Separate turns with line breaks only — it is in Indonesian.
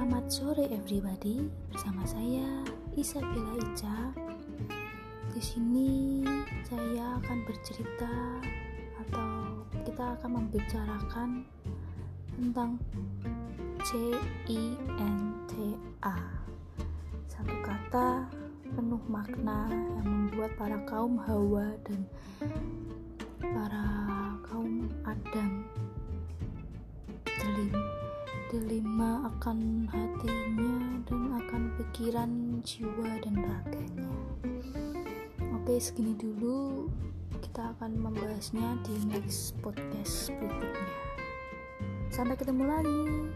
Selamat sore everybody, bersama saya Isabella Ica. Di sini saya akan bercerita atau kita akan membicarakan tentang C I N T A. Satu kata penuh makna yang membuat para kaum Hawa dan akan hatinya dan akan pikiran jiwa dan raganya. Oke segini dulu. Kita akan membahasnya di next podcast berikutnya. Sampai ketemu lagi